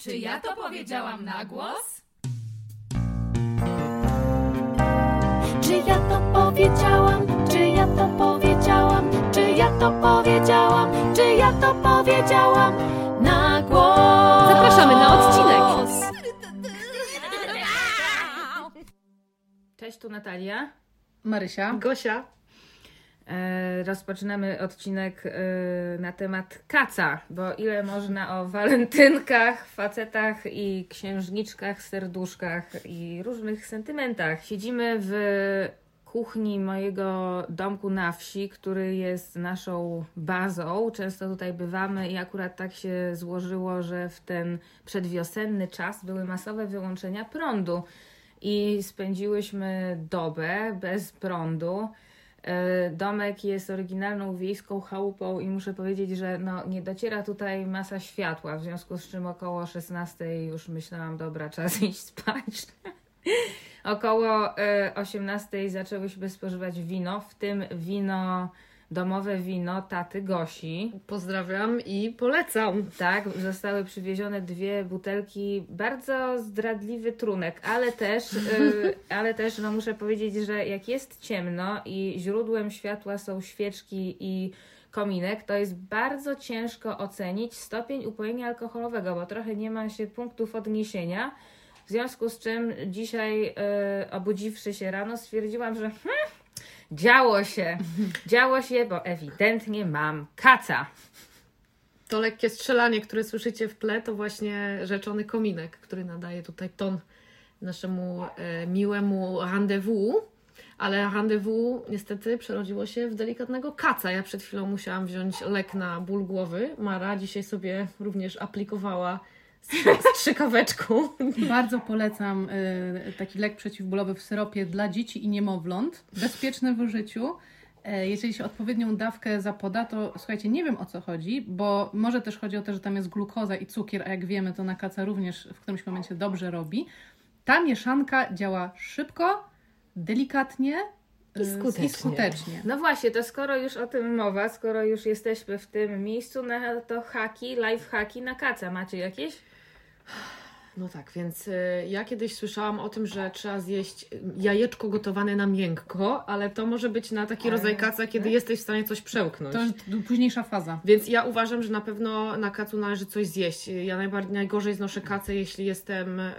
Czy ja to powiedziałam na głos? Czy ja to powiedziałam? Czy ja to powiedziałam? Czy ja to powiedziałam? Czy ja to powiedziałam na głos? Zapraszamy na odcinek. Cześć, tu Natalia. Marysia. Gosia. E, rozpoczynamy odcinek e, na temat kaca, bo ile można o walentynkach, facetach i księżniczkach, serduszkach i różnych sentymentach. Siedzimy w kuchni mojego domku na wsi, który jest naszą bazą. Często tutaj bywamy i akurat tak się złożyło, że w ten przedwiosenny czas były masowe wyłączenia prądu i spędziłyśmy dobę bez prądu. E, Domek jest oryginalną wiejską chałupą i muszę powiedzieć, że no, nie dociera tutaj masa światła, w związku z czym około 16 już myślałam, dobra, czas iść spać. około e, 18 zaczęłyśmy spożywać wino, w tym wino, domowe wino taty Gosi. Pozdrawiam i polecam. Tak, zostały przywiezione dwie butelki, bardzo zdradliwy trunek, ale też, y, ale też no muszę powiedzieć, że jak jest ciemno i źródłem światła są świeczki i kominek, to jest bardzo ciężko ocenić stopień upojenia alkoholowego, bo trochę nie ma się punktów odniesienia. W związku z czym dzisiaj y, obudziwszy się rano stwierdziłam, że hmm, działo się, działo się, bo ewidentnie mam kaca. To lekkie strzelanie, które słyszycie w tle, to właśnie rzeczony kominek, który nadaje tutaj ton naszemu e, miłemu rendezvous. Ale rendezvous niestety przerodziło się w delikatnego kaca. Ja przed chwilą musiałam wziąć lek na ból głowy. Mara dzisiaj sobie również aplikowała strzykaweczką. Bardzo polecam y, taki lek przeciwbólowy w syropie dla dzieci i niemowląt. Bezpieczny w użyciu. E, Jeżeli się odpowiednią dawkę zapoda, to słuchajcie, nie wiem o co chodzi, bo może też chodzi o to, że tam jest glukoza i cukier, a jak wiemy, to na kaca również w którymś momencie dobrze robi. Ta mieszanka działa szybko, delikatnie I y, skutecznie. I skutecznie. No właśnie, to skoro już o tym mowa, skoro już jesteśmy w tym miejscu, na to haki, live haki na kaca. Macie jakieś? No tak, więc y, ja kiedyś słyszałam o tym, że trzeba zjeść jajeczko gotowane na miękko, ale to może być na taki rodzaj kaca, kiedy jesteś w stanie coś przełknąć. To już późniejsza faza. Więc ja uważam, że na pewno na kacu należy coś zjeść. Ja najbardziej, najgorzej znoszę kacę, jeśli jestem... y,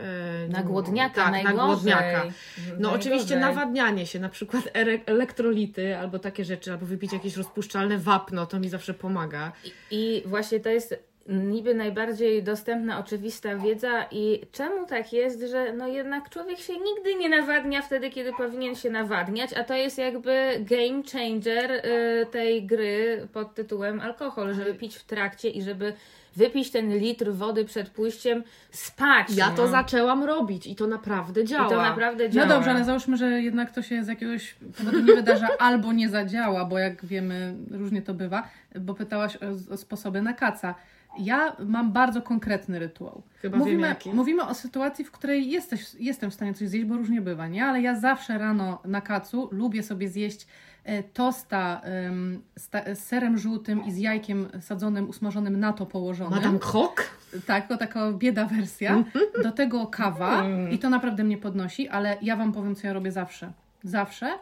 Na głodniaka, tak, najgorzej. na głodniaka. No Najgorzej. oczywiście nawadnianie się, na przykład elektrolity albo takie rzeczy, albo wypić jakieś rozpuszczalne wapno, to mi zawsze pomaga. I właśnie to jest niby najbardziej dostępna, oczywista wiedza i czemu tak jest, że no jednak człowiek się nigdy nie nawadnia wtedy, kiedy powinien się nawadniać, a to jest jakby game changer y, tej gry pod tytułem alkohol, żeby pić w trakcie i żeby wypić ten litr wody przed pójściem spać. Ja no. to zaczęłam robić i to naprawdę działa. I to naprawdę działa. No dobrze, ale załóżmy, że jednak to się z jakiegoś powodu nie wydarza albo nie zadziała, bo jak wiemy, różnie to bywa, bo pytałaś o, o sposoby na kaca. Ja mam bardzo konkretny rytuał. Chyba wiem mówimy, jaki. mówimy o sytuacji, w której jesteś, jestem w stanie coś zjeść, bo różnie bywa, nie? Ale ja zawsze rano na kacu lubię sobie zjeść e, tosta em, z, serem żółtym i z jajkiem sadzonym, usmażonym na to położonym. Madame Krok? Tak, to taka bieda wersja. Do tego kawa i to naprawdę mnie podnosi, ale ja Wam powiem, co ja robię zawsze. Zawsze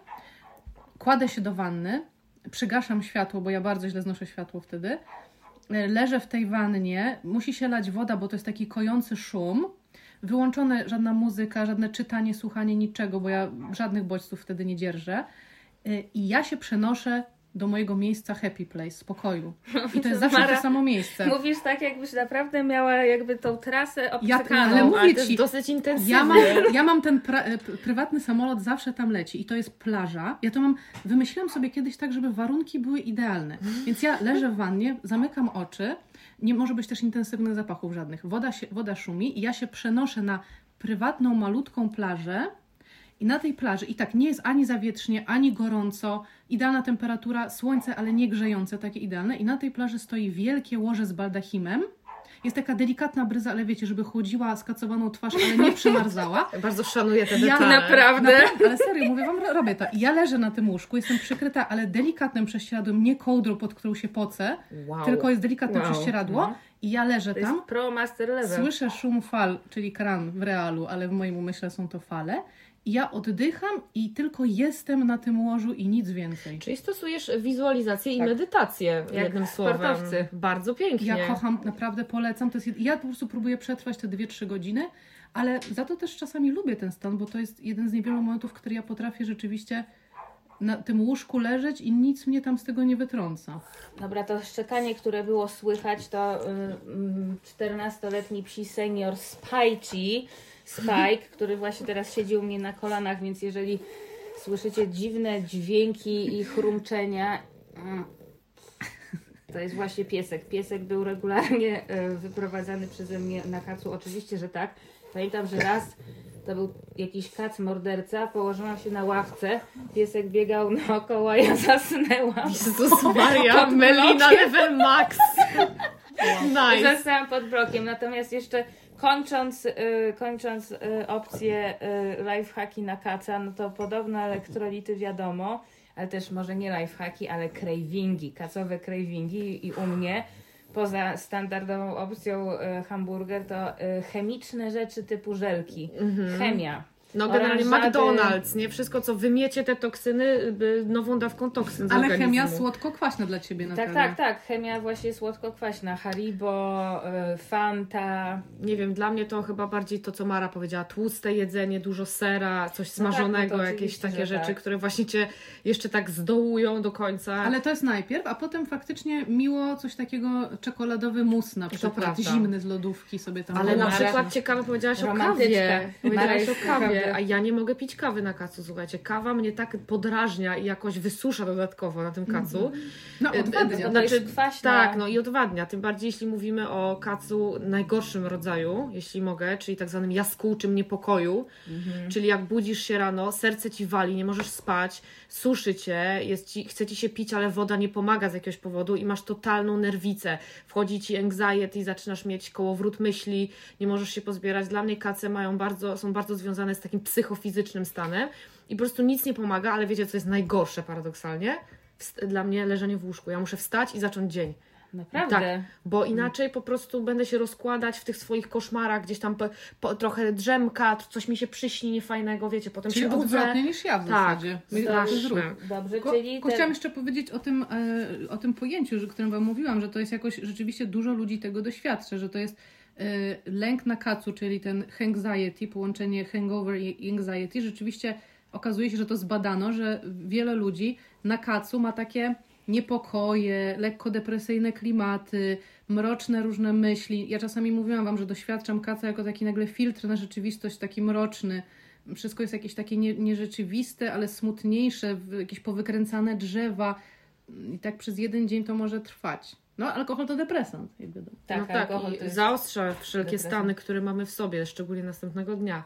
kładę się do wanny, przygaszam światło, bo ja bardzo źle znoszę światło wtedy. Leżę w tej wannie, musi się lać woda, bo to jest taki kojący szum. Wyłączone żadna muzyka, żadne czytanie, słuchanie, niczego, bo ja żadnych bodźców wtedy nie dzierżę. E, I ja się przenoszę do mojego miejsca happy place, spokoju. I to jest zawsze Mara, to samo miejsce. Mówisz tak, jakbyś naprawdę miała jakby tą trasę Ja- obcykaną. ale mówię Ale to ci, jest dosyć intensywne. Ja mam, ja mam ten e, prywatny samolot, zawsze tam leci i to jest plaża. Ja to mam, wymyśliłam sobie kiedyś tak, żeby warunki były idealne. Więc ja leżę w wannie, zamykam oczy, nie może być też intensywnych zapachów żadnych. Woda, się, woda szumi i ja się przenoszę na prywatną, malutką plażę i na tej plaży i tak nie jest ani zawietrznie, ani gorąco, idealna temperatura, słońce, ale nie grzejące, takie idealne. I na tej plaży stoi wielkie łoże z baldachimem jest taka delikatna bryza, ale wiecie, żeby chłodziła skacowaną twarz, ale nie przymarzała. Bardzo szanuję te Ja detale. Naprawdę? Naprawdę, ale serio, mówię wam, ro- robię to. Ja leżę na tym łóżku, jestem przykryta, ale delikatnym prześcieradłem, nie kołdrą, pod którą się pocę, Wow. tylko jest delikatne Wow. prześcieradło No. i ja leżę To jest tam. pro master level. Słyszę szum fal, czyli kran w realu, ale w moim umyśle są to fale. I ja oddycham i tylko jestem na tym łożu i nic więcej. Czyli stosujesz wizualizację i Tak. medytację, Jak jednym słowem. sportowcy. Bardzo pięknie. Ja kocham, naprawdę polecam. To jest, ja po prostu próbuję przetrwać te 2-3 godziny, ale za to też czasami lubię ten stan, bo to jest jeden z niewielu momentów, w który ja potrafię rzeczywiście na tym łóżku leżeć i nic mnie tam z tego nie wytrąca. Dobra, to szczekanie, które było słychać, to y, mm, 14-letni psi senior Spikey, Spike, który właśnie teraz siedzi u mnie na kolanach, więc jeżeli słyszycie dziwne dźwięki i chrumczenia, mm, to jest właśnie piesek. Piesek był regularnie y, wyprowadzany przeze mnie na kacu. Oczywiście, że tak. Pamiętam, że raz to był jakiś kac morderca, położyłam się na ławce, piesek biegał naokoło, ja zasnęłam. Jezus Maria, Melina level max. Nice. Zostałam pod blokiem. Natomiast jeszcze kończąc, y, kończąc y, opcję y, lifehacki na kaca, no to podobno elektrolity wiadomo, ale też może nie lifehacki, ale cravingi, kacowe cravingi i u mnie poza standardową opcją y, hamburger to y, chemiczne rzeczy typu żelki. Chemia. No generalnie Oranżady. McDonald's, nie? Wszystko, co wymiecie te toksyny, y, nową dawką toksyn Ale organizmu. chemia słodko-kwaśna dla ciebie, Tak, Natalia. tak, tak. Chemia właśnie słodko-kwaśna. Haribo, y, Fanta. Nie wiem, dla mnie to chyba bardziej to, co Mara powiedziała. Tłuste jedzenie, dużo sera, coś No tak, smażonego, no jakieś takie rzeczy, tak. które właśnie cię jeszcze tak zdołują do końca. Ale to jest najpierw, a potem faktycznie miło coś takiego, czekoladowy mus na przykład, zimny z lodówki sobie tam Ale na przykład ciekawe powiedziałaś o kawie. Powiedziałaś o kawie, naprawdę- a ja nie mogę pić kawy na kacu, słuchajcie. Kawa mnie tak podrażnia i jakoś wysusza dodatkowo na tym kacu. No, Y, odwadnia. y, To jest kwaśna. Tak, no i odwadnia. Tym bardziej, jeśli mówimy o kacu najgorszym rodzaju, jeśli mogę, czyli tak zwanym jaskółczym niepokoju. Czyli jak budzisz się rano, serce ci wali, nie możesz spać, suszy cię, jest ci, chce ci się pić, ale woda nie pomaga z jakiegoś powodu i masz totalną nerwicę. Wchodzi ci anxiety zaczynasz mieć kołowrót myśli, nie możesz się pozbierać. Dla mnie kace mają bardzo, są bardzo związane z takim psychofizycznym stanem i po prostu nic nie pomaga, ale wiecie, co jest najgorsze paradoksalnie? Dla mnie leżenie w łóżku. Ja muszę wstać i zacząć dzień. Naprawdę. Tak, bo inaczej po prostu będę się rozkładać w tych swoich koszmarach, gdzieś tam po, po, trochę drzemka, coś mi się przyśni niefajnego, wiecie, potem Czyli się budzę. odwrotnie niż ja w Tak, zasadzie. Straszne. Dobrze, Ko- czyli chciałam jeszcze powiedzieć o tym, e, o tym pojęciu, że, o którym Wam mówiłam, że to jest jakoś, rzeczywiście dużo ludzi tego doświadcza, że to jest e, lęk na kacu, czyli ten anxiety, połączenie hangover i anxiety. Rzeczywiście okazuje się, że to zbadano, że wiele ludzi na kacu ma takie niepokoje, lekko depresyjne klimaty, mroczne różne myśli. Ja czasami mówiłam Wam, że doświadczam kaca jako taki nagle filtr na rzeczywistość, taki mroczny. Wszystko jest jakieś takie nie, nierzeczywiste, ale smutniejsze, jakieś powykręcane drzewa. I tak przez jeden dzień to może trwać. No, alkohol to depresant, jak wiadomo. Tak, no tak, alkohol i to jest... zaostrza wszelkie depresja. stany, które mamy w sobie, szczególnie następnego dnia.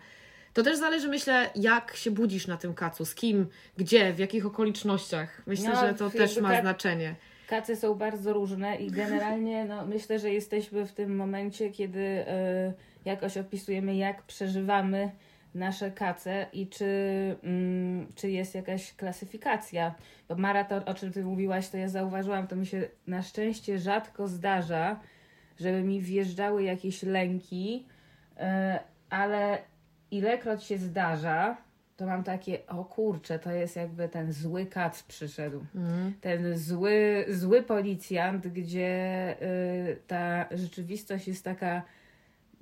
To też zależy, myślę, jak się budzisz na tym kacu, z kim, gdzie, w jakich okolicznościach. Myślę, No, że to też ma znaczenie. Kacy są bardzo różne i generalnie no, myślę, że jesteśmy w tym momencie, kiedy e, jakoś opisujemy, jak przeżywamy nasze kace i czy, mm, czy jest jakaś klasyfikacja. Bo Mara, to o czym Ty mówiłaś, to ja zauważyłam, to mi się na szczęście rzadko zdarza, żeby mi wjeżdżały jakieś lęki, e, ale ilekroć się zdarza, to mam takie, o kurczę, to jest jakby ten zły kac przyszedł Mhm. ten zły, zły policjant, gdzie y, ta rzeczywistość jest taka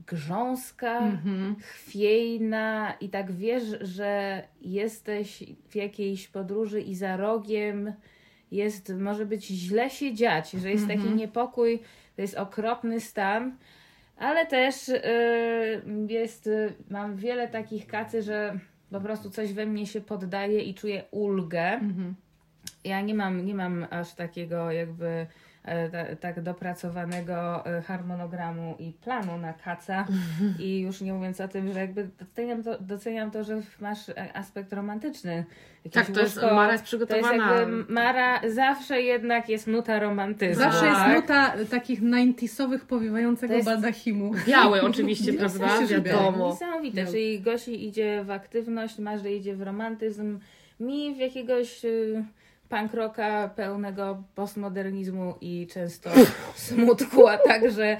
grząska, Mhm. chwiejna i tak wiesz, że jesteś w jakiejś podróży i za rogiem jest, może być źle się dziać, że jest taki niepokój, to jest okropny stan, ale też y, jest, y, mam wiele takich kacy, że po prostu coś we mnie się poddaje i czuję ulgę. Mhm. Ja nie mam, nie mam aż takiego jakby tak dopracowanego e, harmonogramu i planu na kaca i już nie mówiąc o tym, że jakby doceniam to, doceniam to że masz e, aspekt romantyczny. Jakieś Tak, to jest, łóżko, Mara jest to jest przygotowana. jakby Mara zawsze jednak jest nuta romantyzmu. Zawsze jest tak? nuta takich 90sowych powiewającego jest- baldachimu. Biały oczywiście, prawda? Wiadomo. Niesamowite, czyli Gosi idzie w aktywność, Marze idzie w romantyzm, mi w jakiegoś y, punk rocka pełnego postmodernizmu i często smutku, a także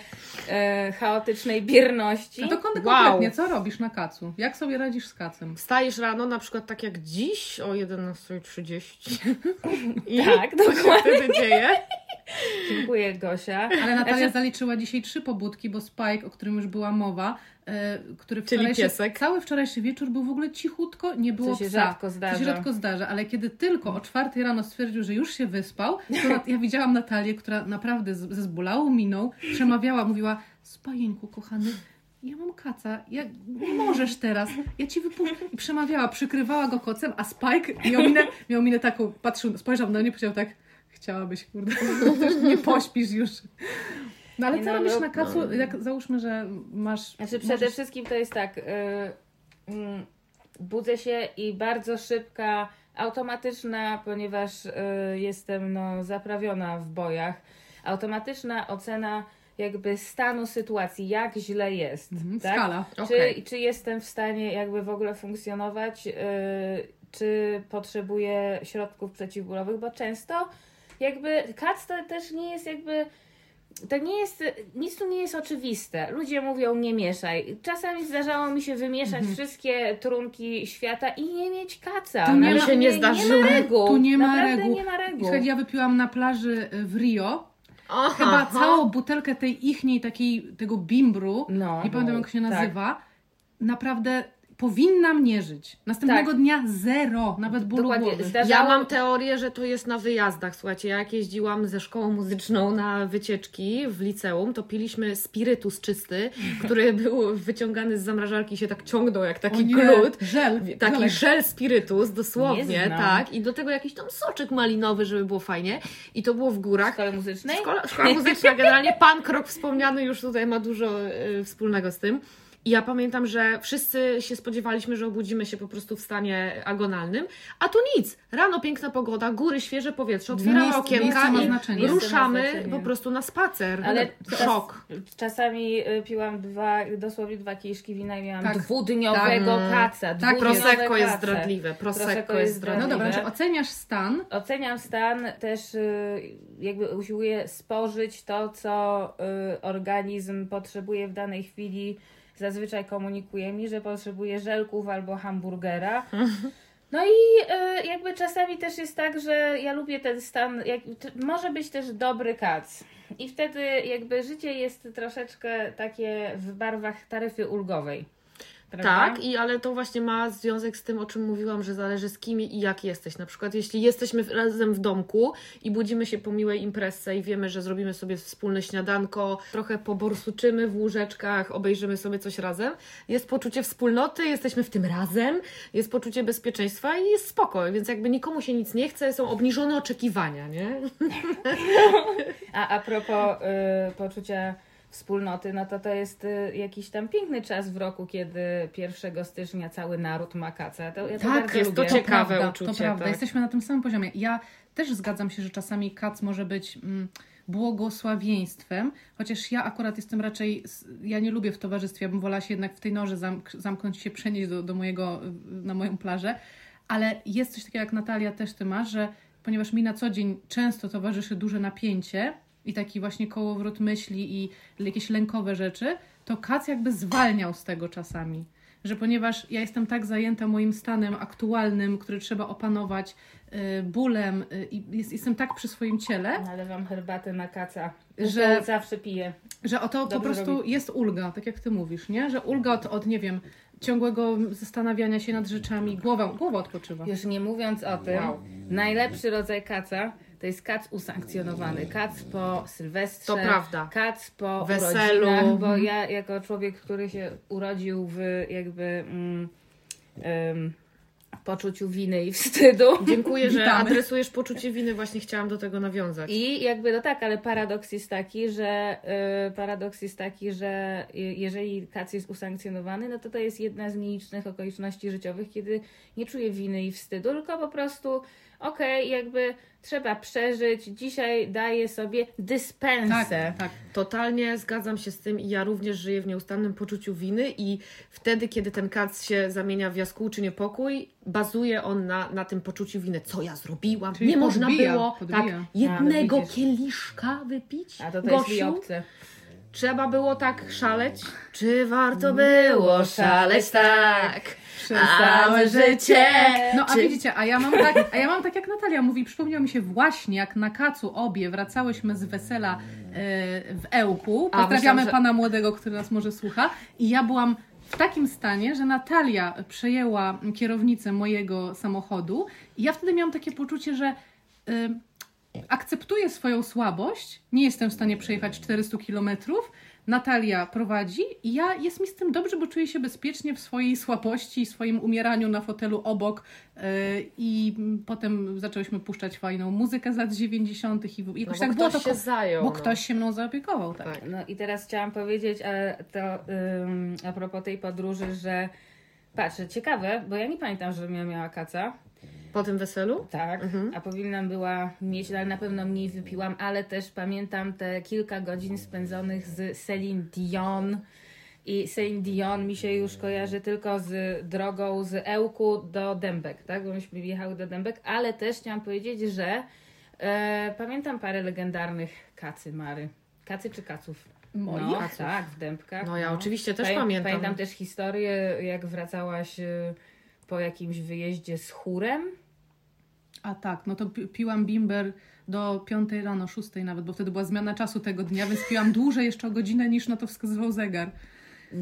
e, chaotycznej bierności. A kon- Wow. konkretnie, co robisz na kacu? Jak sobie radzisz z kacem? Wstajesz rano, na przykład tak jak dziś o 11.30 i Tak, co się dokładnie. wtedy dzieje? Dziękuję Gosia. Ale Natalia Znaczy- zaliczyła dzisiaj trzy pobudki, bo Spike, o którym już była mowa, e, który Czyli wczorajszy, piesek. cały wczorajszy wieczór był w ogóle cichutko, nie było Co się psa. rzadko To zdarza. się rzadko zdarza, ale kiedy tylko o czwartej rano stwierdził, że już się wyspał, to ja widziałam Natalię, która naprawdę ze zbolałą miną przemawiała, mówiła, Spajeńku kochany, ja mam kaca, ja, nie możesz teraz, ja ci wypuszczę. I przemawiała, przykrywała go kocem, a Spike miał minę, miał minę taką, patrzył, spojrzał na mnie i powiedział tak, chciałabyś, kurde, też nie pośpisz już. No ale Nie, co no, robisz no, na kacu, jak załóżmy, że masz... Znaczy przede możesz- wszystkim to jest tak, y, mm, budzę się i bardzo szybka, automatyczna, ponieważ y, jestem no, zaprawiona w bojach, automatyczna ocena jakby stanu sytuacji, jak źle jest. Mhm, tak? Skala. Czy, czy jestem w stanie jakby w ogóle funkcjonować, y, czy potrzebuję środków przeciwbólowych, bo często jakby kac to też nie jest jakby to nie jest, nic tu nie jest oczywiste. Ludzie mówią nie mieszaj. Czasami zdarzało mi się wymieszać wszystkie trunki świata i nie mieć kaca. Mhm. Tu nie Nawet ma- się nie Nie zdarzyło. ma reguł. Tu nie ma reguł. nie ma reguł. Słuchaj, ja wypiłam na plaży y, w Rio Aha, chyba aha. całą butelkę tej ichniej takiej, tego bimbru, No, nie pamiętam jak się tak. nazywa, naprawdę powinnam nie żyć. Następnego Tak. dnia zero, nawet bólu Dokładnie. głowy. Zdarzało... Ja mam teorię, że to jest na wyjazdach. Słuchajcie, ja jak jeździłam ze szkołą muzyczną na wycieczki w liceum, to piliśmy spirytus czysty, który był wyciągany z zamrażarki i się tak ciągnął jak taki nie, glut. Żel. Taki żelek. żel spirytus, Nie dosłownie, tak. I do tego jakiś tam soczek malinowy, żeby było fajnie. I to było w w górach. szkole muzycznej? Szkoła, szkoła muzyczna generalnie, pan Krok wspomniany już tutaj ma dużo y, wspólnego z tym. I ja pamiętam, że wszyscy się spodziewaliśmy, że obudzimy się po prostu w stanie agonalnym, a tu nic. Rano piękna pogoda, góry, świeże powietrze, otwieramy Miejsce- okienka i znaczenie. ruszamy po prostu na spacer. Ale szok. Czasami y, piłam dwa, dosłownie dwa kieliszki wina i miałam Tak. dwudniowego Tak. kaca. Tak, Prosecco jest zdradliwe. Prosecco, jest jest No zdradliwe. dobra, znaczy oceniasz stan, Oceniam stan, też y, jakby usiłuję spożyć to, co y, organizm potrzebuje w danej chwili. Zazwyczaj komunikuje mi, że potrzebuje żelków albo hamburgera. No i y, jakby czasami też jest tak, że ja lubię ten stan, jak, może być też dobry kac. I wtedy jakby życie jest troszeczkę takie w barwach taryfy ulgowej. Prawda? Tak, i ale to właśnie ma związek z tym, o czym mówiłam, że zależy z kim i jak jesteś. Na przykład, jeśli jesteśmy razem w domku i budzimy się po miłej imprezce i wiemy, że zrobimy sobie wspólne śniadanko, trochę poborsuczymy w łóżeczkach, obejrzymy sobie coś razem, jest poczucie wspólnoty, jesteśmy w tym razem, jest poczucie bezpieczeństwa i jest spokój, więc jakby nikomu się nic nie chce, są obniżone oczekiwania, nie? A a propos y, poczucia wspólnoty, no to to jest y, jakiś tam piękny czas w roku, kiedy 1 stycznia cały naród ma kacę. To, ja to Tak, jest to lubię. ciekawe. prawda, uczucie, To prawda, tak. jesteśmy na tym samym poziomie. Ja też zgadzam się, że czasami kac może być mm, błogosławieństwem, chociaż ja akurat jestem raczej, ja nie lubię w towarzystwie, ja bym wolała się jednak w tej norze zamk- zamknąć się, przenieść do, do mojego, na moją plażę, ale jest coś takiego jak Natalia też ty masz, że ponieważ mi na co dzień często towarzyszy duże napięcie i taki właśnie kołowrót myśli i jakieś lękowe rzeczy, to kac jakby zwalniał z tego czasami że ponieważ ja jestem tak zajęta moim stanem aktualnym, który trzeba opanować, y, bólem y, i jest, jestem tak przy swoim ciele, Nalewam herbatę na kaca, Że- zawsze piję. że oto po Dobrze prostu robi. jest ulga, tak jak ty mówisz, nie? Że ulga od, od nie wiem, ciągłego zastanawiania się nad rzeczami, głowa, głowa odpoczywa. Już nie mówiąc o tym, najlepszy rodzaj kaca to jest kac usankcjonowany. Kac po Sylwestrze. To prawda. Kac po Weselu. urodzinach, bo ja jako człowiek, który się urodził w jakby mm, em, poczuciu winy i wstydu. Dziękuję, że Witamy. adresujesz poczucie winy, właśnie chciałam do tego nawiązać. I jakby no tak, ale paradoks jest taki, że y, paradoks jest taki, że jeżeli kac jest usankcjonowany, no to to jest jedna z nielicznych okoliczności życiowych, kiedy nie czuję winy i wstydu, tylko po prostu okej, jakby trzeba przeżyć, dzisiaj daję sobie Tak, dyspensę. tak. Totalnie zgadzam się z tym i ja również żyję w nieustannym poczuciu winy i wtedy, kiedy ten kac się zamienia w jaskół czy niepokój, bazuje on na, na tym poczuciu winy. Co ja zrobiłam? Czyli nie można podbija, było podbija. tak jednego A, kieliszka wypić? A to to jest Gosiu? obce. Trzeba było tak szaleć? Czy warto było szaleć tak? Przez Całe życie! No a Czy- widzicie, a ja mam tak, a ja mam tak jak Natalia mówi, przypomniał mi się właśnie, jak na kacu obie wracałyśmy z wesela e, w Ełku. Pozdrawiamy myślałam, że- pana młodego, który nas może słucha. I ja byłam w takim stanie, że Natalia przejęła kierownicę mojego samochodu i ja wtedy miałam takie poczucie, że y, akceptuję swoją słabość, nie jestem w stanie przejechać 400 kilometrów, Natalia prowadzi i ja jest mi z tym dobrze, bo czuję się bezpiecznie w swojej słabości, swoim umieraniu na fotelu obok yy, i potem zaczęłyśmy puszczać fajną muzykę z lat 90. i No, jakoś bo tak było to, się zajął. bo no. ktoś się mną zaopiekował, tak. Tak. No i teraz chciałam powiedzieć, ale to ym, a propos tej podróży, że patrzę, ciekawe, bo ja nie pamiętam, żebym ja miała kaca. Po tym weselu? Tak, Mhm. a powinnam była mieć, ale na pewno mniej wypiłam, ale też pamiętam te kilka godzin spędzonych z Celine Dion. I Celine Dion mi się już kojarzy tylko z drogą z Ełku do Dębek, tak? Bo myśmy jechały do Dębek, ale też chciałam powiedzieć, że e, pamiętam parę legendarnych kacy Mary. Kacy czy kaców? Moich? No, Kaców. tak, w Dębkach. No ja oczywiście też Pamię- pamiętam. Pamiętam też historię, jak wracałaś e, po jakimś wyjeździe z chórem. A tak, no to pi- piłam bimber do 5 rano, 6 nawet, bo wtedy była zmiana czasu tego dnia, więc piłam dłużej jeszcze o godzinę niż na to wskazywał zegar.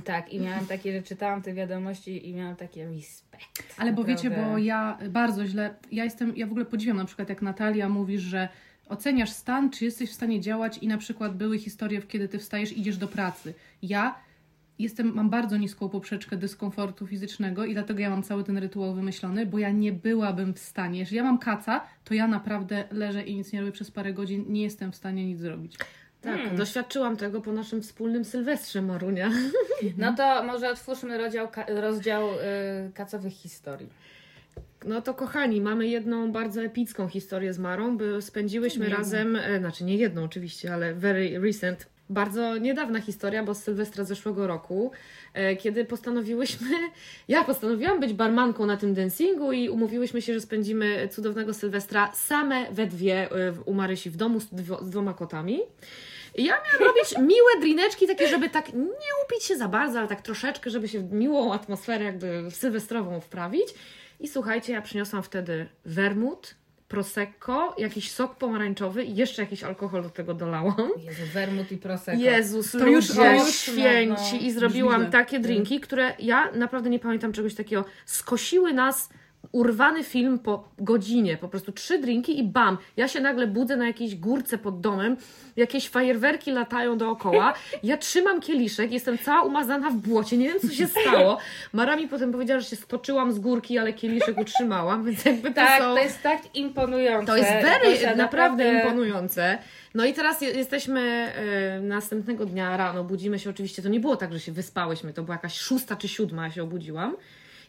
Tak, i miałam takie, że czytałam te wiadomości i miałam takie respekt. Ale bo wiecie, bo ja bardzo źle, ja jestem, ja w ogóle podziwiam na przykład jak Natalia mówisz, że oceniasz stan, czy jesteś w stanie działać i na przykład były historie, kiedy ty wstajesz, idziesz do pracy. Ja jestem, mam bardzo niską poprzeczkę dyskomfortu fizycznego i dlatego ja mam cały ten rytuał wymyślony, bo ja nie byłabym w stanie, jeżeli ja mam kaca, to ja naprawdę leżę i nic nie robię przez parę godzin, nie jestem w stanie nic zrobić. Tak, Hmm. doświadczyłam tego po naszym wspólnym Sylwestrze Marunia. No to może otwórzmy rozdział, rozdział y, kacowych historii. No to kochani, mamy jedną bardzo epicką historię z Marą, by spędziłyśmy Nie razem, e, znaczy nie jedną oczywiście, ale very recent, bardzo niedawna historia, bo z Sylwestra zeszłego roku, e, kiedy postanowiłyśmy, ja postanowiłam być barmanką na tym dancingu i umówiłyśmy się, że spędzimy cudownego Sylwestra same we dwie e, u Marysi w domu z, dwo, z dwoma kotami. I ja miałam robić miłe drineczki, takie, żeby tak nie upić się za bardzo, ale tak troszeczkę, żeby się w miłą atmosferę jakby sylwestrową wprawić. I słuchajcie, ja przyniosłam wtedy wermut, prosecco, jakiś sok pomarańczowy i jeszcze jakiś alkohol do tego dolałam. Jezu, wermut i prosecco. Jezus, To już- już- święci. no, I zrobiłam takie drinki, które ja naprawdę nie pamiętam czegoś takiego. Skosiły nas urwany film po godzinie, po prostu trzy drinki i bam, ja się nagle budzę na jakiejś górce pod domem, jakieś fajerwerki latają dookoła, ja trzymam kieliszek, jestem cała umazana w błocie, nie wiem co się stało. Mara mi potem powiedziała, że się stoczyłam z górki, ale kieliszek utrzymałam, więc jakby to Tak, są... to jest tak imponujące. To jest very, Gosia, naprawdę imponujące. No i teraz je- jesteśmy e, następnego dnia rano, budzimy się oczywiście, to nie było tak, że się wyspałyśmy, to była jakaś szósta czy siódma, ja się obudziłam.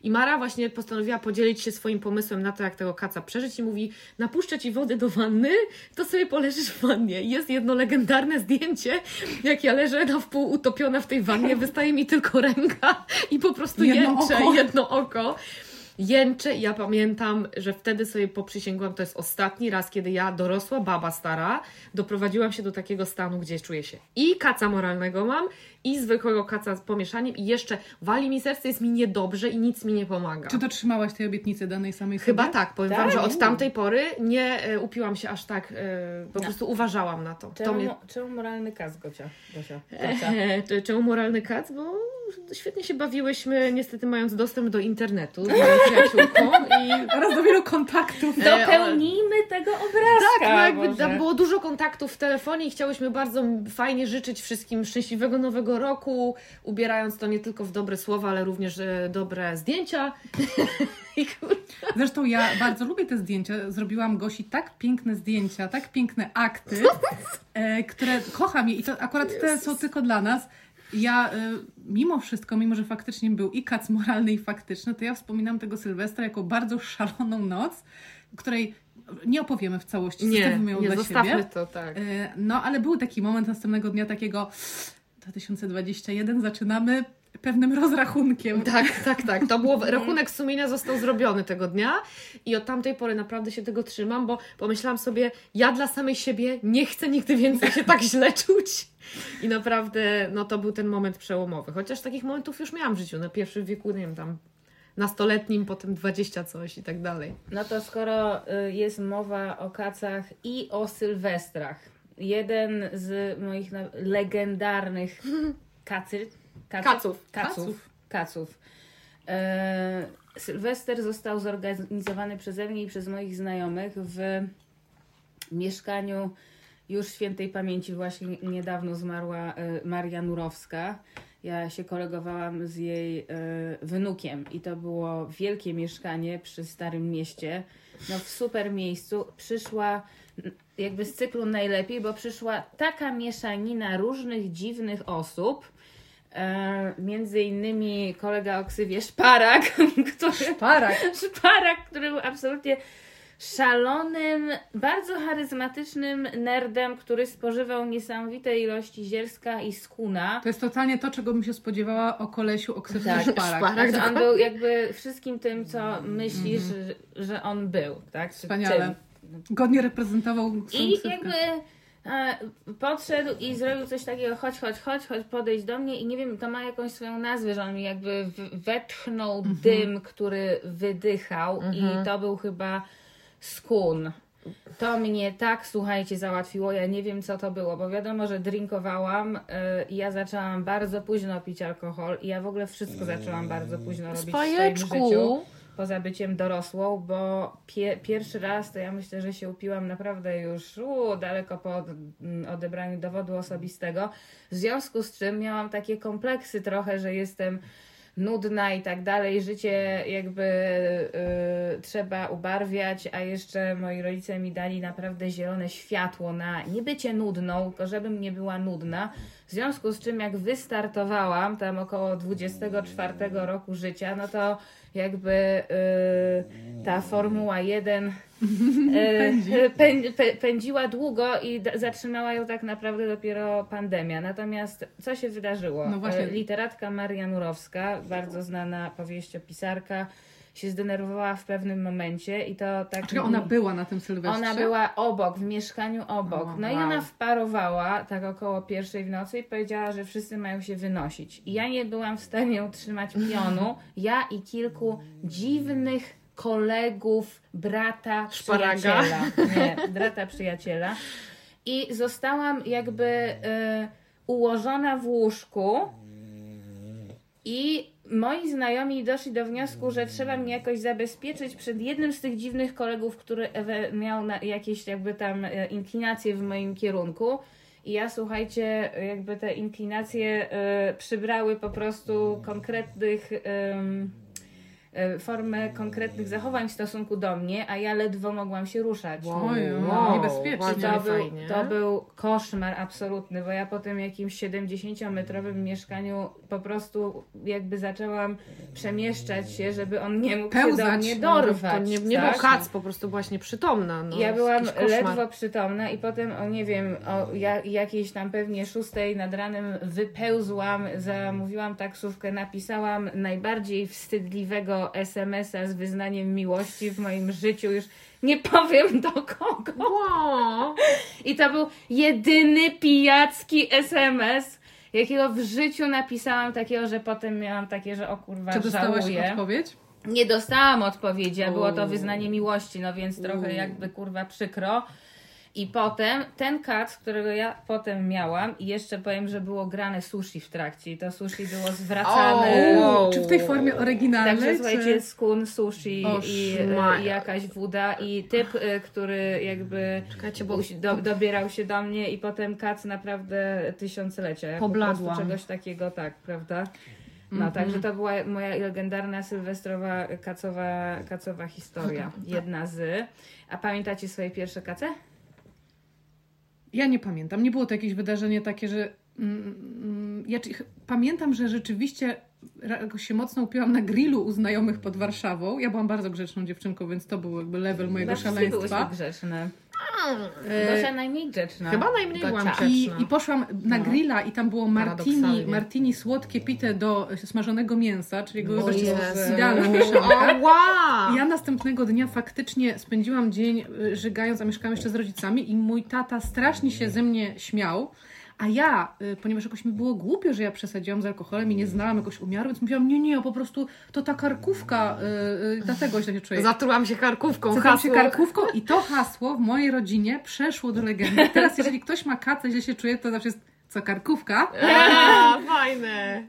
I Mara właśnie postanowiła podzielić się swoim pomysłem na to, jak tego kaca przeżyć i mówi, napuszczę Ci wody do wanny, to sobie poleżysz w wannie. I jest jedno legendarne zdjęcie, jak ja leżę na wpół utopiona w tej wannie, wystaje mi tylko ręka i po prostu Jedno jęczę, oko. jedno oko. Jęczę i ja pamiętam, że wtedy sobie poprzysięgłam, to jest ostatni raz, kiedy ja, dorosła baba stara, doprowadziłam się do takiego stanu, gdzie czuję się i kaca moralnego mam, i zwykłego kaca z pomieszaniem i jeszcze wali mi serce, jest mi niedobrze i nic mi nie pomaga. Czy dotrzymałaś tej obietnicy danej samej Chyba sobie? tak, powiem Tak? Wam, że od tamtej pory nie e, upiłam się aż tak, e, po No. prostu uważałam na to. to Czemu, mnie... czemu moralny kas, Gocia? Gosia? Gocia. E, Czemu moralny kac? Bo świetnie się bawiłyśmy, niestety mając dostęp do internetu z moją przyjaciółką i Oraz do wielu kontaktów. E, Dopełnijmy tego obrazka. Tak, no jakby Boże. tam było dużo kontaktów w telefonie i chciałyśmy bardzo fajnie życzyć wszystkim szczęśliwego nowego roku, ubierając to nie tylko w dobre słowa, ale również e, dobre zdjęcia. Zresztą ja bardzo lubię te zdjęcia. Zrobiłam Gosi tak piękne zdjęcia, tak piękne akty, e, które kocham je i to akurat te są tylko dla nas. Ja e, mimo wszystko, mimo że faktycznie był i kac moralny i faktyczny, to ja wspominam tego Sylwestra jako bardzo szaloną noc, której nie opowiemy w całości, Nie, zostawimy ją nie dla zostawmy siebie. to, tak. No, ale był taki moment następnego dnia takiego 2021 zaczynamy pewnym rozrachunkiem. Tak, tak, tak. To było, rachunek sumienia został zrobiony tego dnia i od tamtej pory naprawdę się tego trzymam, bo pomyślałam sobie, ja dla samej siebie nie chcę nigdy więcej się tak źle czuć. I naprawdę, no to był ten moment przełomowy. Chociaż takich momentów już miałam w życiu, na pierwszym wieku, nie wiem, tam nastoletnim, potem 20 coś i tak dalej. No to skoro y, jest mowa o kacach i o sylwestrach, jeden z moich legendarnych kacy, kacy- Kaców. kaców, kaców. E, Sylwester został zorganizowany przeze mnie i przez moich znajomych w mieszkaniu już świętej pamięci właśnie niedawno zmarła e, Maria Nurowska. Ja się kolegowałam z jej e, wnukiem i to było wielkie mieszkanie przy Starym Mieście. No w super miejscu. Przyszła jakby z cyklu najlepiej, bo przyszła taka mieszanina różnych dziwnych osób. E, między innymi kolega o ksywie Szparak, który Parak. Szparak, który był absolutnie szalonym, bardzo charyzmatycznym nerdem, który spożywał niesamowite ilości zielska i skuna. To jest totalnie to, czego bym się spodziewała o kolesiu, o ksywce Tak, szparak. szparak. Znaczy, on był jakby wszystkim tym, co myślisz, że, że on był. Tak? Wspaniale. czym. Godnie reprezentował I ksywkę. jakby e, podszedł i zrobił coś takiego, chodź, chodź, chodź, chodź, podejdź do mnie i nie wiem, to ma jakąś swoją nazwę, że on mi jakby wetchnął Mhm. dym, który wydychał i to był chyba skun. To mnie tak, słuchajcie, załatwiło. Ja nie wiem, co to było, bo wiadomo, że drinkowałam y, i ja zaczęłam bardzo późno pić alkohol i ja w ogóle wszystko zaczęłam bardzo późno robić w swoim życiu Spajeczku! Poza byciem dorosłą, bo pie, pierwszy raz to ja myślę, że się upiłam naprawdę już u, daleko po od, m, odebraniu dowodu osobistego. W związku z czym miałam takie kompleksy trochę, że jestem nudna i tak dalej. Życie jakby y, trzeba ubarwiać, a jeszcze moi rodzice mi dali naprawdę zielone światło na nie bycie nudną, tylko żebym nie była nudna. W związku z czym jak wystartowałam tam około 24 roku życia, no to jakby y, ta Formuła 1 y, Pędzi. pę, pę, pędziła długo i zatrzymała ją tak naprawdę dopiero pandemia. Natomiast co się wydarzyło? No właśnie. Y, Literatka Maria Nurowska, bardzo znana powieściopisarka, się zdenerwowała w pewnym momencie i to tak... Czekaj, ona była na tym Sylwestrze? Ona była obok, w mieszkaniu obok. No i wow. ona wparowała tak około pierwszej w nocy i powiedziała, że wszyscy mają się wynosić. I ja nie byłam w stanie utrzymać pionu. Ja i kilku dziwnych kolegów, brata, Szparaga. przyjaciela. Nie, brata, przyjaciela. I zostałam jakby y, ułożona w łóżku i moi znajomi doszli do wniosku, że trzeba mnie jakoś zabezpieczyć przed jednym z tych dziwnych kolegów, który miał jakieś jakby tam e, inklinacje w moim kierunku. I ja słuchajcie, jakby te inklinacje e, przybrały po prostu konkretnych e, formę konkretnych zachowań w stosunku do mnie, a ja ledwo mogłam się ruszać. Oj, Wow, niebezpiecznie. To był, fajnie. to był koszmar absolutny, bo ja po tym jakimś 70-metrowym mieszkaniu po prostu jakby zaczęłam przemieszczać się, żeby on nie mógł się do Pełzać. mnie No, to dorwać. To nie, nie tak? był kac, po prostu byłaś nieprzytomna. No, Ja byłam ledwo przytomna i potem o nie wiem, o ja, jakiejś tam pewnie szóstej nad ranem wypełzłam, zamówiłam taksówkę, napisałam najbardziej wstydliwego SMS-a z wyznaniem miłości w moim życiu, już nie powiem do kogo. Wow. I to był jedyny pijacki SMS, jakiego w życiu napisałam takiego, że potem miałam takie, że o kurwa, Czy dostałaś żałuję. odpowiedź? Nie dostałam odpowiedzi, a było to wyznanie miłości, no więc trochę jakby kurwa przykro. I potem ten kac, którego ja potem miałam i jeszcze powiem, że było grane sushi w trakcie i to sushi było zwracane. O, Czy w tej formie oryginalnej? Także słuchajcie, czy... skun, sushi O, i, i jakaś woda i typ, y, który jakby Czekajcie, bo do, dobierał się do mnie i potem kac naprawdę tysiąclecia. Ja po Pobladłam. prostu czegoś takiego, tak, prawda? No, Mhm. także to była moja legendarna sylwestrowa kacowa, kacowa historia. Jedna z. A pamiętacie swoje pierwsze kace? Ja nie pamiętam. Nie było to jakieś wydarzenie takie, że. Mm, mm, ja czy- pamiętam, że rzeczywiście jakoś się mocno upiłam na grillu u znajomych pod Warszawą. Ja byłam bardzo grzeczną dziewczynką, więc to był jakby level mojego Chyba wszystkie byłyśmy szaleństwa. grzeczne. Gosia najmniej grzeczna. Chyba najmniej byłam grzeczna. I, I poszłam na No. grilla i tam było martini, martini słodkie pite do smażonego mięsa, czyli O jakby Jezu. idealna mieszanka. Ała! I Ja następnego dnia faktycznie spędziłam dzień y, żygając, a mieszkałam jeszcze z rodzicami i mój tata strasznie się ze mnie śmiał. A ja, y, ponieważ jakoś mi było głupio, że ja przesadziłam z alkoholem i nie znałam jakoś umiaru, więc mówiłam, nie, nie, po prostu to ta karkówka, y, y, dlatego źle się czuję. Zatrułam się karkówką. Się hasło. karkówką i to hasło w mojej rodzinie przeszło do legendy. Teraz jeżeli ktoś ma kacę, źle się czuje, to zawsze jest co karkówka. A, fajne.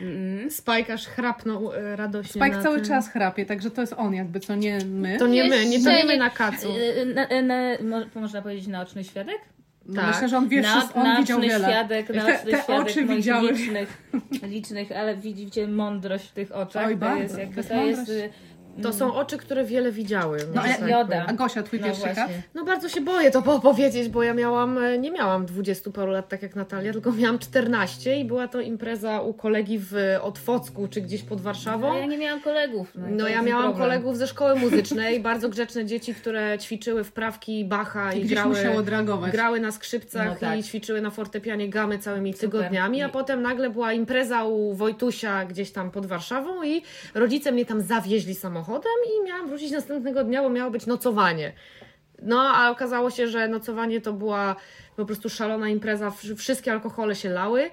Mm. Spike aż chrapnął e, radośnie Spike na cały tym. czas chrapie, także to jest on jakby, co nie my. To nie my, nie to nie my na kacu. Y, y, na, na, mo- można powiedzieć naoczny świadek? No, tak. Myślę, że on wie, Na- wszystko, on widział wiele. świadek, te, te świadek oczy widziały. licznych, licznych, ale widzicie mądrość w tych oczach. Oj, to bardzo. jest jakby, To jest to jest, y, To są oczy, które wiele widziały. No, może a- tak Joda. powiem. A Gosia, twój no pierwszy kat? No bardzo się boję to opowiedzieć, bo ja miałam, e, nie miałam 20 paru lat tak jak Natalia, tylko miałam 14 i była to impreza u kolegi w Otwocku, czy gdzieś pod Warszawą. No, ja nie miałam kolegów. No, No ja miałam problem. kolegów ze szkoły muzycznej, bardzo grzeczne dzieci, które ćwiczyły wprawki Bacha I i grały, grały na skrzypcach No tak. i ćwiczyły na fortepianie gamy całymi Super. tygodniami, a I- potem nagle była impreza u Wojtusia gdzieś tam pod Warszawą i rodzice mnie tam zawieźli samochodem i miałam wrócić następnego dnia, bo miało być nocowanie. No, a okazało się, że nocowanie to była po prostu szalona impreza, wsz- wszystkie alkohole się lały.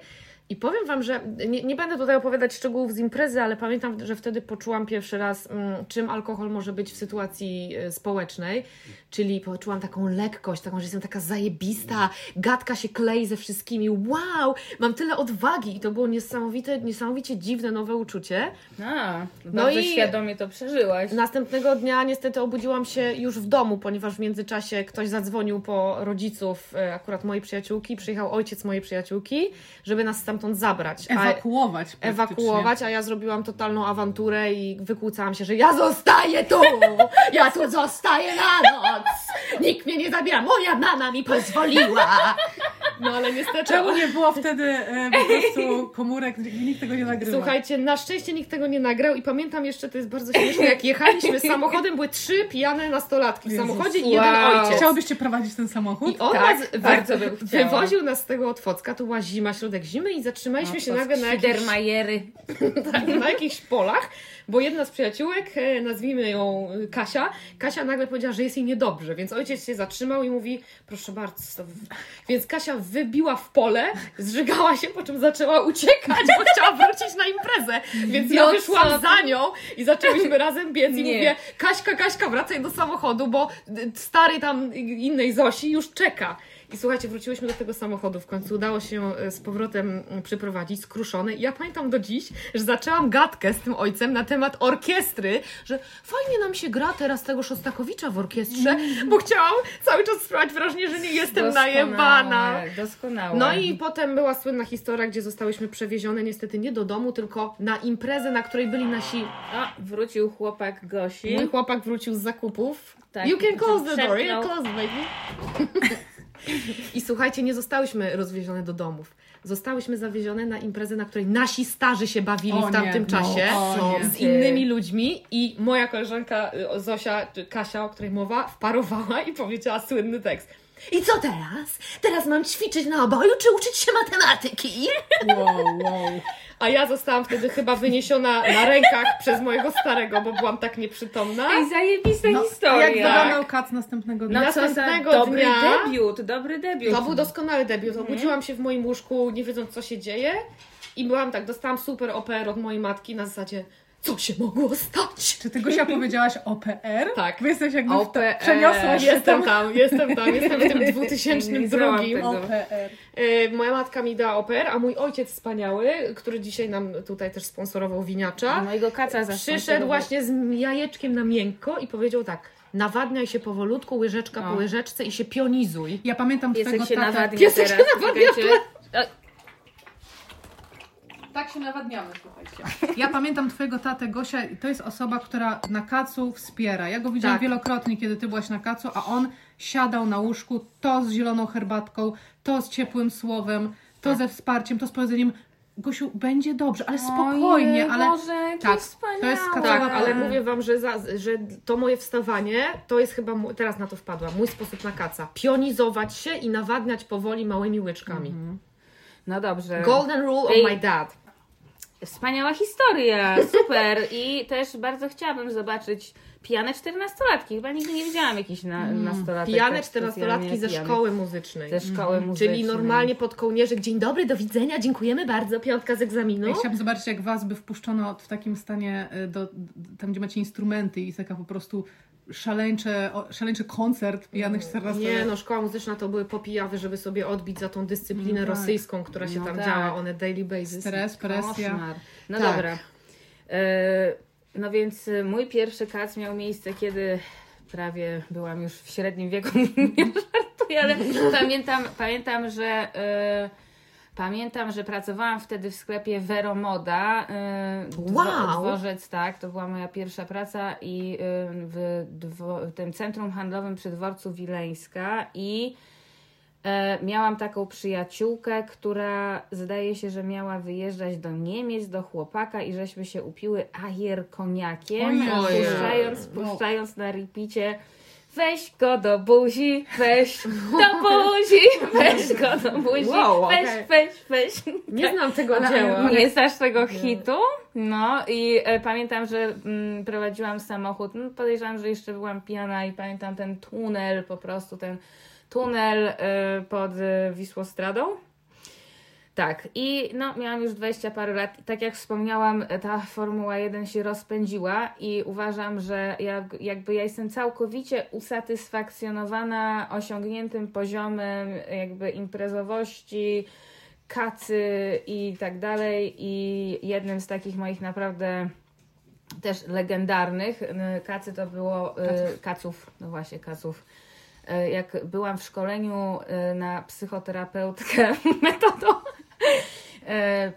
I powiem Wam, że nie, nie będę tutaj opowiadać szczegółów z imprezy, ale pamiętam, że wtedy poczułam pierwszy raz, mm, czym alkohol może być w sytuacji e, społecznej. Czyli poczułam taką lekkość, taką, że jestem taka zajebista, gadka się klei ze wszystkimi. Wow, mam tyle odwagi. I to było niesamowite, niesamowicie dziwne, nowe uczucie. A, No bardzo i- świadomie to przeżyłaś. Następnego dnia niestety obudziłam się już w domu, ponieważ w międzyczasie ktoś zadzwonił po rodziców, e, akurat mojej przyjaciółki, przyjechał ojciec mojej przyjaciółki, żeby nas stamtąd zabrać. A- Ewakuować. praktycznie. ewakuować, a ja zrobiłam totalną awanturę i wykłócałam się, że ja zostaję tu! Ja tu zostaję na noc! Nikt mnie nie zabiera, moja mama mi pozwoliła! No ale niestety... Czemu nie było wtedy e, po prostu komórek, nikt tego nie nagrywa? Słuchajcie, na szczęście nikt tego nie nagrał i pamiętam jeszcze, to jest bardzo śmieszne, jak jechaliśmy samochodem, były trzy pijane nastolatki w Jezus. samochodzie i jeden Wow. ojciec. Chciałobyście prowadzić ten samochód? I on Tak, nas bardzo bym chciała. wywoził nas z tego Otwocka, to była zima, środek zimy i zatrzymaliśmy się nagle na Świdermajery. tak, na jakichś polach, bo jedna z przyjaciółek, e, nazwijmy ją Kasia, Kasia nagle powiedziała, że jest jej niedobrze, więc ojciec się zatrzymał i mówi, proszę bardzo, więc Kasia wybiła w pole, zżygała się, po czym zaczęła uciekać, bo chciała wrócić na imprezę, więc ja No wyszłam za nią i zaczęłyśmy razem biec i Nie. mówię, Kaśka, Kaśka, wracaj do samochodu, bo y, stary tam innej Zosi już czeka. I słuchajcie, wróciłyśmy do tego samochodu. W końcu udało się e, z powrotem mm, przyprowadzić, skruszony. I ja pamiętam do dziś, że zaczęłam gadkę z tym ojcem na temat orkiestry, że fajnie nam się gra teraz tego Szostakowicza w orkiestrze, bo chciałam cały czas sprawiać wrażenie, że nie jestem najebana. Doskonałe. No i potem była słynna historia, gdzie zostałyśmy przewiezione niestety nie do domu, tylko na imprezę, na której byli nasi A, wrócił chłopak Gosi. Mój chłopak wrócił z zakupów. Tak, you can close the door, you close baby. I słuchajcie, nie zostałyśmy rozwiezione do domów. Zostałyśmy zawiezione na imprezę, na której nasi starzy się bawili O w tamtym nie, czasie no, o nie. z innymi ludźmi i moja koleżanka y, Zosia, czy Kasia, o której mowa, wparowała i powiedziała słynny tekst. I co teraz? Teraz mam ćwiczyć na oboju, czy uczyć się matematyki? Wow, wow. A ja zostałam wtedy chyba wyniesiona na rękach przez mojego starego, bo byłam tak nieprzytomna. Ej, zajebista No, historia. Jak wyglądał kac następnego dnia? No co za Następnego dobry dnia- debiut, dobry debiut. To był doskonały debiut. Obudziłam się w moim łóżku, nie wiedząc co się dzieje i byłam tak, dostałam super OPR od mojej matki na zasadzie co się mogło stać? Czy ty Gosia powiedziałaś OPR? Tak. Bo jesteś jakby w to, OPR. przeniosłaś się Jestem tam. tam, jestem tam, jestem w tym Nie 2002. zrobiłam tego. OPR. E, Moja matka mi dała oper, a mój ojciec wspaniały, który dzisiaj nam tutaj też sponsorował A winiacza, mojego kaca przyszedł właśnie z jajeczkiem na miękko i powiedział tak, nawadniaj się powolutku, łyżeczka po łyżeczce i się pionizuj. Ja pamiętam Piesek twojego się tatę. nawadnia Piesek się nawadnia w Czekajcie. Tak się nawadniamy, słuchajcie. Ja pamiętam twojego tatę Gosia, to jest osoba, która na kacu wspiera. Ja go widziałam Tak. wielokrotnie, kiedy ty byłaś na kacu, a on siadał na łóżku, to z zieloną herbatką, to z ciepłym słowem, to Tak. ze wsparciem, to z powiedzeniem Gosiu, będzie dobrze, ale spokojnie, Ojej, ale Boże, jakie tak, wspaniałe. to jest Tak, Cała ale mówię Wam, że, za, że to moje wstawanie to jest chyba, mój, teraz na to wpadłam, mój sposób na kaca. Pionizować się i nawadniać powoli małymi łyczkami. No dobrze. Golden rule Ej. of my dad. Wspaniała historia, super. I też bardzo chciałabym zobaczyć pijane czternastolatki. Chyba nigdy nie widziałam jakichś na, nastolatek. Pijane tak czternastolatki ze szkoły muzycznej. Ze szkoły muzycznej. Czyli normalnie pod kołnierzyk, dzień dobry, do widzenia, dziękujemy bardzo, piątka z egzaminu. Ja chciałabym zobaczyć, jak was by wpuszczono w takim stanie y, do, tam, gdzie macie instrumenty i taka po prostu szaleńcze, szaleńczy koncert pijanych 14 Nie, no szkoła muzyczna to były popijawy, żeby sobie odbić za tą dyscyplinę No tak. rosyjską, która się No tam tak. działa on a daily basis. Stres, presja. Koszmar. No Tak. dobra. E, no więc e, mój pierwszy kac miał miejsce, kiedy prawie byłam już w średnim wieku. Nie żartuję, ale pamiętam, pamiętam, że e, pamiętam, że pracowałam wtedy w sklepie Vero Moda. E, dwo, Wow. Dworzec, tak, to była moja pierwsza praca i e, w, dwo, w tym centrum handlowym przy dworcu Wileńska i E, miałam taką przyjaciółkę, która zdaje się, że miała wyjeżdżać do Niemiec, do chłopaka i żeśmy się upiły ajer koniakiem, puszczając, No. puszczając na repicie weź go do buzi, weź do buzi, weź go do buzi, Wow, weź, okej. weź, weź. Nie znam tego dzieła. Nie znasz tego hitu? No i e, pamiętam, że mm, prowadziłam samochód. No, podejrzewam, że jeszcze byłam pijana i pamiętam ten tunel, po prostu ten tunel e, pod e, Wisłostradą. Tak, i no, miałam już 20 parę lat. Tak jak wspomniałam, ta Formuła 1 się rozpędziła i uważam, że jak, jakby ja jestem całkowicie usatysfakcjonowana osiągniętym poziomem jakby imprezowości, kacy i tak dalej. I jednym z takich moich naprawdę też legendarnych y, kacy to było y, kaców, no właśnie kaców. Y, Jak byłam w szkoleniu na psychoterapeutkę metodą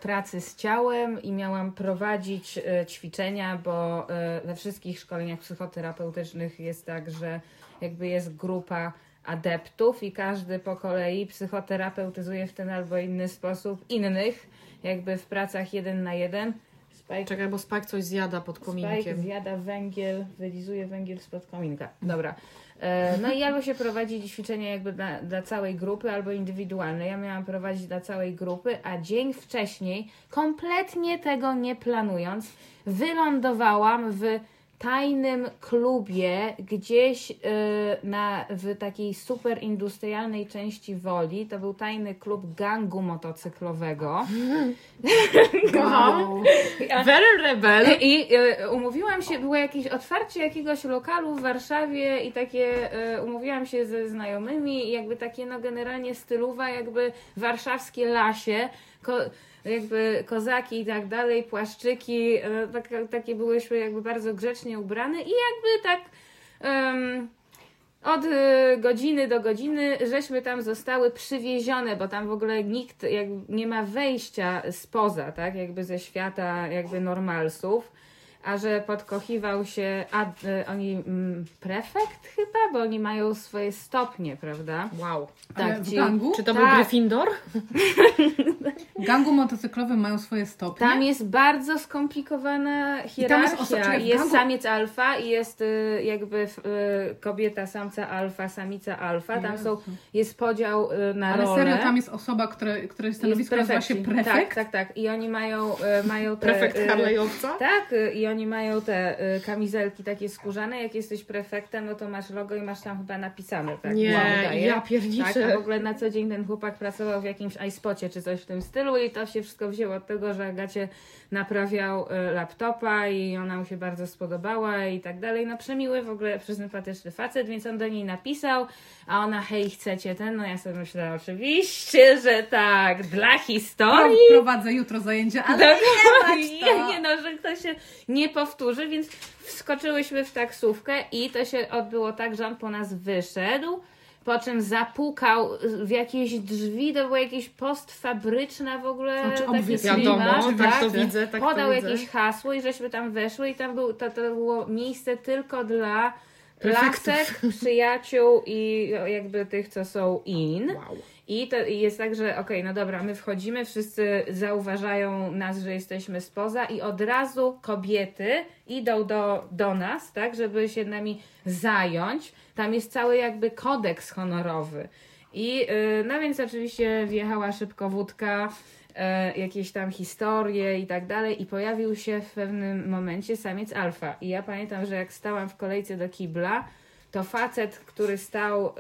pracy z ciałem i miałam prowadzić y, ćwiczenia, bo y, we wszystkich szkoleniach psychoterapeutycznych jest tak, że jakby jest grupa adeptów i każdy po kolei psychoterapeutyzuje w ten albo inny sposób innych, jakby w pracach jeden na jeden. Spike Czekaj, bo Spike coś zjada pod Spike kominkiem. zjada węgiel, wylizuje węgiel spod kominka. Dobra. E, No i albo się prowadzi ćwiczenia jakby dla, dla całej grupy, albo indywidualne. Ja miałam prowadzić dla całej grupy, a dzień wcześniej, kompletnie tego nie planując, wylądowałam w tajnym klubie gdzieś y, na, w takiej super industrialnej części Woli. To był tajny klub gangu motocyklowego. Wow. Very rebel. I e, umówiłam się, było jakieś otwarcie jakiegoś lokalu w Warszawie i takie, e, umówiłam się ze znajomymi i jakby takie no generalnie stylowa, jakby warszawskie lasie, ko, jakby kozaki i tak dalej, płaszczyki, e, tak, takie byłyśmy jakby bardzo grzecznie ubrane i jakby tak... em, od y, godziny do godziny żeśmy tam zostały przywiezione, bo tam w ogóle nikt jakby nie ma wejścia spoza, tak, jakby ze świata jakby normalsów. A że podkochiwał się ad, y, oni mm, prefekt chyba, bo oni mają swoje stopnie, prawda? Wow. Ale Tak, w ci- gangu? Czy to Tak. był Gryffindor? W gangu motocyklowym mają swoje stopnie. Tam jest bardzo skomplikowana hierarchia. oso- czekaj, jest gangu- samiec alfa i jest y, jakby y, kobieta samca alfa, samica alfa. Tam są, jest podział y, na Ale role. serio, tam jest osoba, które, której stanowisko nazywa się prefekt? Tak, tak, tak. I oni mają, y, mają te... Prefekt y, Harley'owca? Tak, y, i i oni mają te y, kamizelki takie skórzane. Jak jesteś prefektem, no to masz logo i masz tam chyba napisane, tak? Nie, wydaje. ja Tak, pierniczę. a w ogóle na co dzień ten chłopak pracował w jakimś iSpocie czy coś w tym stylu i to się wszystko wzięło od tego, że Agacie naprawiał y, laptopa i ona mu się bardzo spodobała i tak dalej. No przemiły w ogóle, przesympatyczny facet, więc on do niej napisał, a ona hej, chcecie ten? No ja sobie myślę, oczywiście, że tak, dla Pro, historii. prowadzę jutro zajęcia, ale nie Dokładnie, bać to. nie no, że to się nie powtórzy, więc wskoczyłyśmy w taksówkę i to się odbyło tak, że on po nas wyszedł, po czym zapukał w jakieś drzwi, to było jakieś postfabryczne w ogóle Znaczy, taki obvious Wiadomo, klimat, tak to widzę, tak Podał to widzę. jakieś hasło i żeśmy tam weszły i tam był, to, to było miejsce tylko dla. Lasek, przyjaciół i jakby tych, co są in. Wow. I to jest tak, że okej, no dobra, my wchodzimy, wszyscy zauważają nas, że jesteśmy spoza i od razu kobiety idą do, do nas, tak, żeby się nami zająć. Tam jest cały jakby kodeks honorowy. I yy, no więc oczywiście wjechała szybko wódka, jakieś tam historie i tak dalej i pojawił się w pewnym momencie samiec alfa. I ja pamiętam, że jak stałam w kolejce do kibla, to facet, który stał y,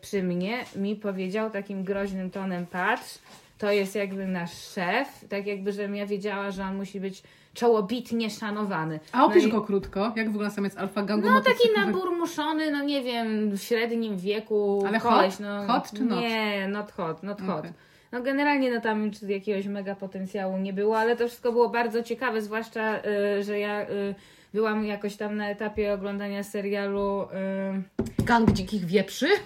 przy mnie, mi powiedział takim groźnym tonem: Patrz, to jest jakby nasz szef. Tak jakby, żebym ja wiedziała, że on musi być czołobitnie szanowany. A opisz no i- go krótko, jak wygląda samiec alfa gangu No taki naburmuszony, no nie wiem, w średnim wieku Ale koleś. hot? No, Hot czy not? Nie, not hot, not hot. No generalnie no tam jakiegoś mega potencjału nie było, ale to wszystko było bardzo ciekawe, zwłaszcza, y, że ja y, byłam jakoś tam na etapie oglądania serialu y, Gang dzikich wieprzy?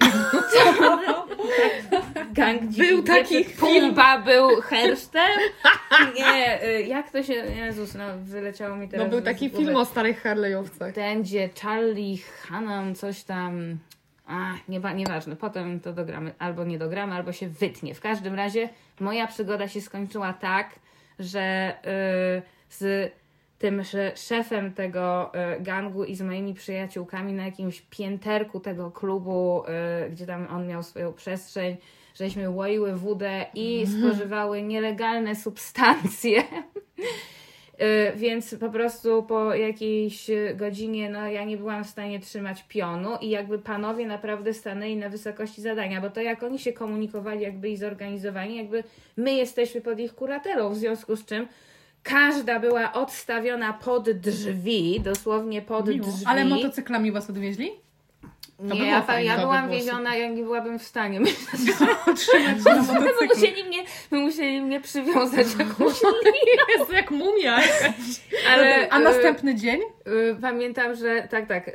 Gang Był Dzikich taki Wieprzy. Pumba był hersztem? Nie, y, jak to się, Jezus, no wyleciało mi teraz No był taki film o starych Harley'owcach. Ten, gdzie Charlie Hannan coś tam. A, nie, nieważne, potem to dogramy, albo nie dogramy, albo się wytnie. W każdym razie moja przygoda się skończyła tak, że y, z tym sze- szefem tego y, gangu i z moimi przyjaciółkami na jakimś pięterku tego klubu, y, gdzie tam on miał swoją przestrzeń, żeśmy łoiły wódę i spożywały nielegalne substancje. Y, Więc po prostu po jakiejś godzinie, no ja nie byłam w stanie trzymać pionu i jakby panowie naprawdę stanęli na wysokości zadania, bo to jak oni się komunikowali, jak byli zorganizowani, jakby my jesteśmy pod ich kuratelą, w związku z czym każda była odstawiona pod drzwi, dosłownie pod Miło. drzwi. Ale motocyklami was odwieźli? To by Nie, ja, fajne. ja by byłam było wieziona, jak nie byłabym w stanie. Myślę, Trzymać się na My musieli mnie, my musieli mnie przywiązać jakąś Jest jak mumia jakaś. ale A y, następny dzień? Y, Pamiętam, że tak, tak, y,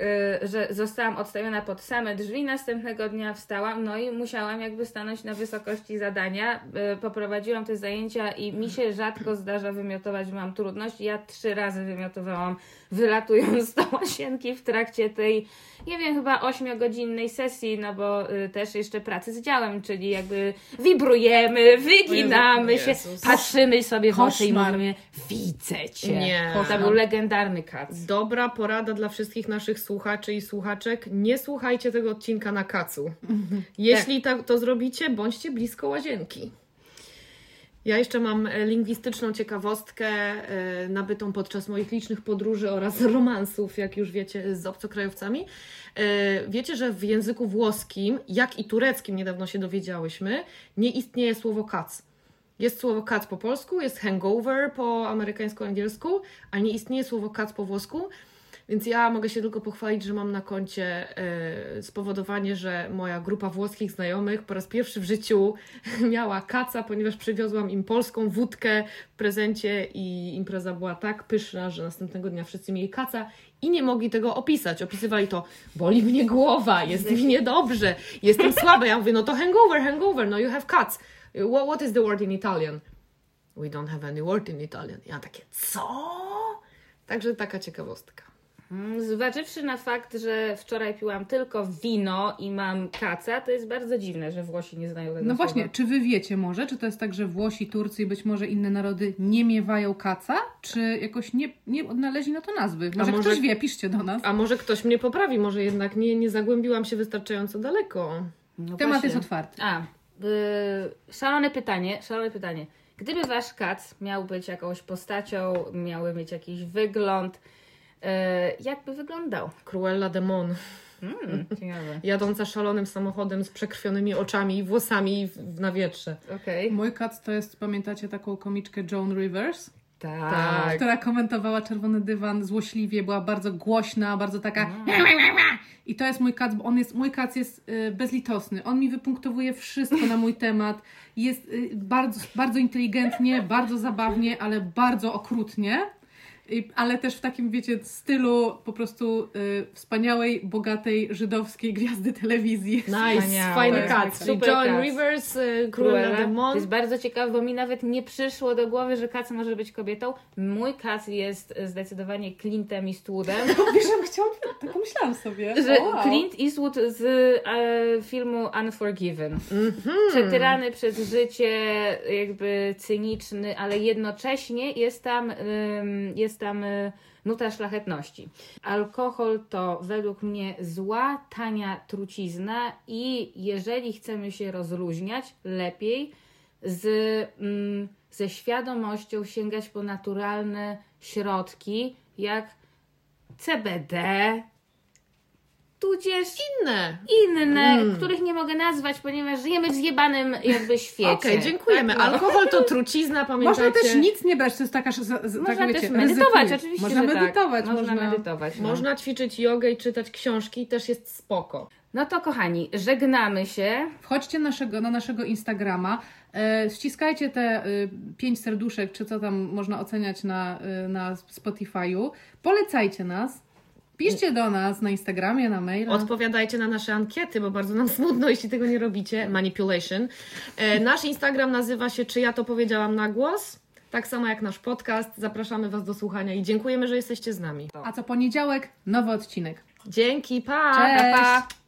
że zostałam odstawiona pod same drzwi. Następnego dnia wstałam, no i musiałam jakby stanąć na wysokości zadania. Y, Poprowadziłam te zajęcia i mi się rzadko zdarza wymiotować, mam trudność. Ja trzy razy wymiotowałam, wylatując do łazienki w trakcie tej, nie wiem, chyba ośmiogodzinnej sesji, no bo też jeszcze pracy z działem, czyli jakby wibrujemy, wyginamy się, Jezus. patrzymy sobie w oczy i mówimy, widzę cię. Nie. To był legendarny kac. Dobra porada dla wszystkich naszych słuchaczy i słuchaczek. Nie słuchajcie tego odcinka na kacu. Jeśli tak. to zrobicie, bądźcie blisko łazienki. Ja jeszcze mam e, lingwistyczną ciekawostkę e, nabytą podczas moich licznych podróży oraz romansów, jak już wiecie, z obcokrajowcami. E, Wiecie, że w języku włoskim, jak i tureckim, niedawno się dowiedziałyśmy, nie istnieje słowo kac. Jest słowo kac po polsku, jest hangover po amerykańsko-angielsku, a nie istnieje słowo kac po włosku. Więc ja mogę się tylko pochwalić, że mam na koncie e, spowodowanie, że moja grupa włoskich znajomych po raz pierwszy w życiu miała kaca, ponieważ przywiozłam im polską wódkę w prezencie i impreza była tak pyszna, że następnego dnia wszyscy mieli kaca i nie mogli tego opisać. Opisywali to, boli mnie głowa, jest mi niedobrze, jestem słaba. Ja mówię, no to hangover, hangover, no you have cuts. What, what is the word in Italian? We don't have any word in Italian. Ja takie, co? Także taka ciekawostka. Mm, Zważywszy na fakt, że wczoraj piłam tylko wino i mam kaca, to jest bardzo dziwne, że Włosi nie znają tego No słowa. właśnie, czy wy wiecie może, czy to jest tak, że Włosi, Turcy i być może inne narody nie miewają kaca, czy jakoś nie, nie odnaleźli na to nazwy? Może, może- ktoś wie, piszcie do nas. A może ktoś mnie poprawi, może jednak nie, nie zagłębiłam się wystarczająco daleko. No Temat właśnie. jest otwarty. A, szalone pytanie, szalone pytanie. Gdyby wasz kac miał być jakąś postacią, miały mieć jakiś wygląd, E, jakby wyglądał? Cruella de Mon, Mm, ciekawe. jadąca szalonym samochodem z przekrwionymi oczami i włosami w, na wietrze. Okej. Mój kat to jest, pamiętacie taką komiczkę Joan Rivers? Tak. Tak. która komentowała Czerwony Dywan złośliwie, była bardzo głośna, bardzo taka i to jest mój kac, bo on jest, mój kac jest y, bezlitosny, on mi wypunktowuje wszystko na mój temat, jest y, bardzo, bardzo inteligentnie, bardzo zabawnie, ale bardzo okrutnie, I, ale też w takim, wiecie, stylu po prostu y, wspaniałej, bogatej, żydowskiej gwiazdy telewizji. Nice, fajny kat. Cat. Rivers, y, Cruella de To jest bardzo ciekawe, bo mi nawet nie przyszło do głowy, że kac może być kobietą. Mój kac jest zdecydowanie Clintem Eastwoodem. Wiesz, ja chciałam, tak pomyślałam sobie. Że wow. Clint Eastwood z e, filmu Unforgiven. Przetyrany przez życie, jakby cyniczny, ale jednocześnie jest tam, ym, jest tam nuta szlachetności. Alkohol to według mnie zła, tania trucizna i jeżeli chcemy się rozluźniać, lepiej z, mm, ze świadomością sięgać po naturalne środki, jak CBD, tudzież Inne. inne, Mm. których nie mogę nazwać, ponieważ żyjemy w zjebanym jakby świecie. Okej, dziękujemy. Tak, no. Alkohol to trucizna, pamiętajcie. Można też nic nie brać, to jest taka, za- Można tak wiecie, też medytować, ryzykuje. oczywiście, Można że medytować, tak. Można, można... medytować. No. Można ćwiczyć jogę i czytać książki, też jest spoko. no to kochani, żegnamy się. Wchodźcie naszego, na naszego Instagrama, e, ściskajcie te e, pięć serduszek, czy co tam można oceniać na, e, na Spotify'u. Polecajcie nas. Piszcie do nas na Instagramie, na maila. Odpowiadajcie na nasze ankiety, bo bardzo nam smutno, jeśli tego nie robicie. Manipulation. E, nasz Instagram nazywa się Czy ja to powiedziałam na głos? Tak samo jak nasz podcast. Zapraszamy Was do słuchania i dziękujemy, że jesteście z nami. A co poniedziałek nowy odcinek. Dzięki, pa! Cześć! Pa, pa.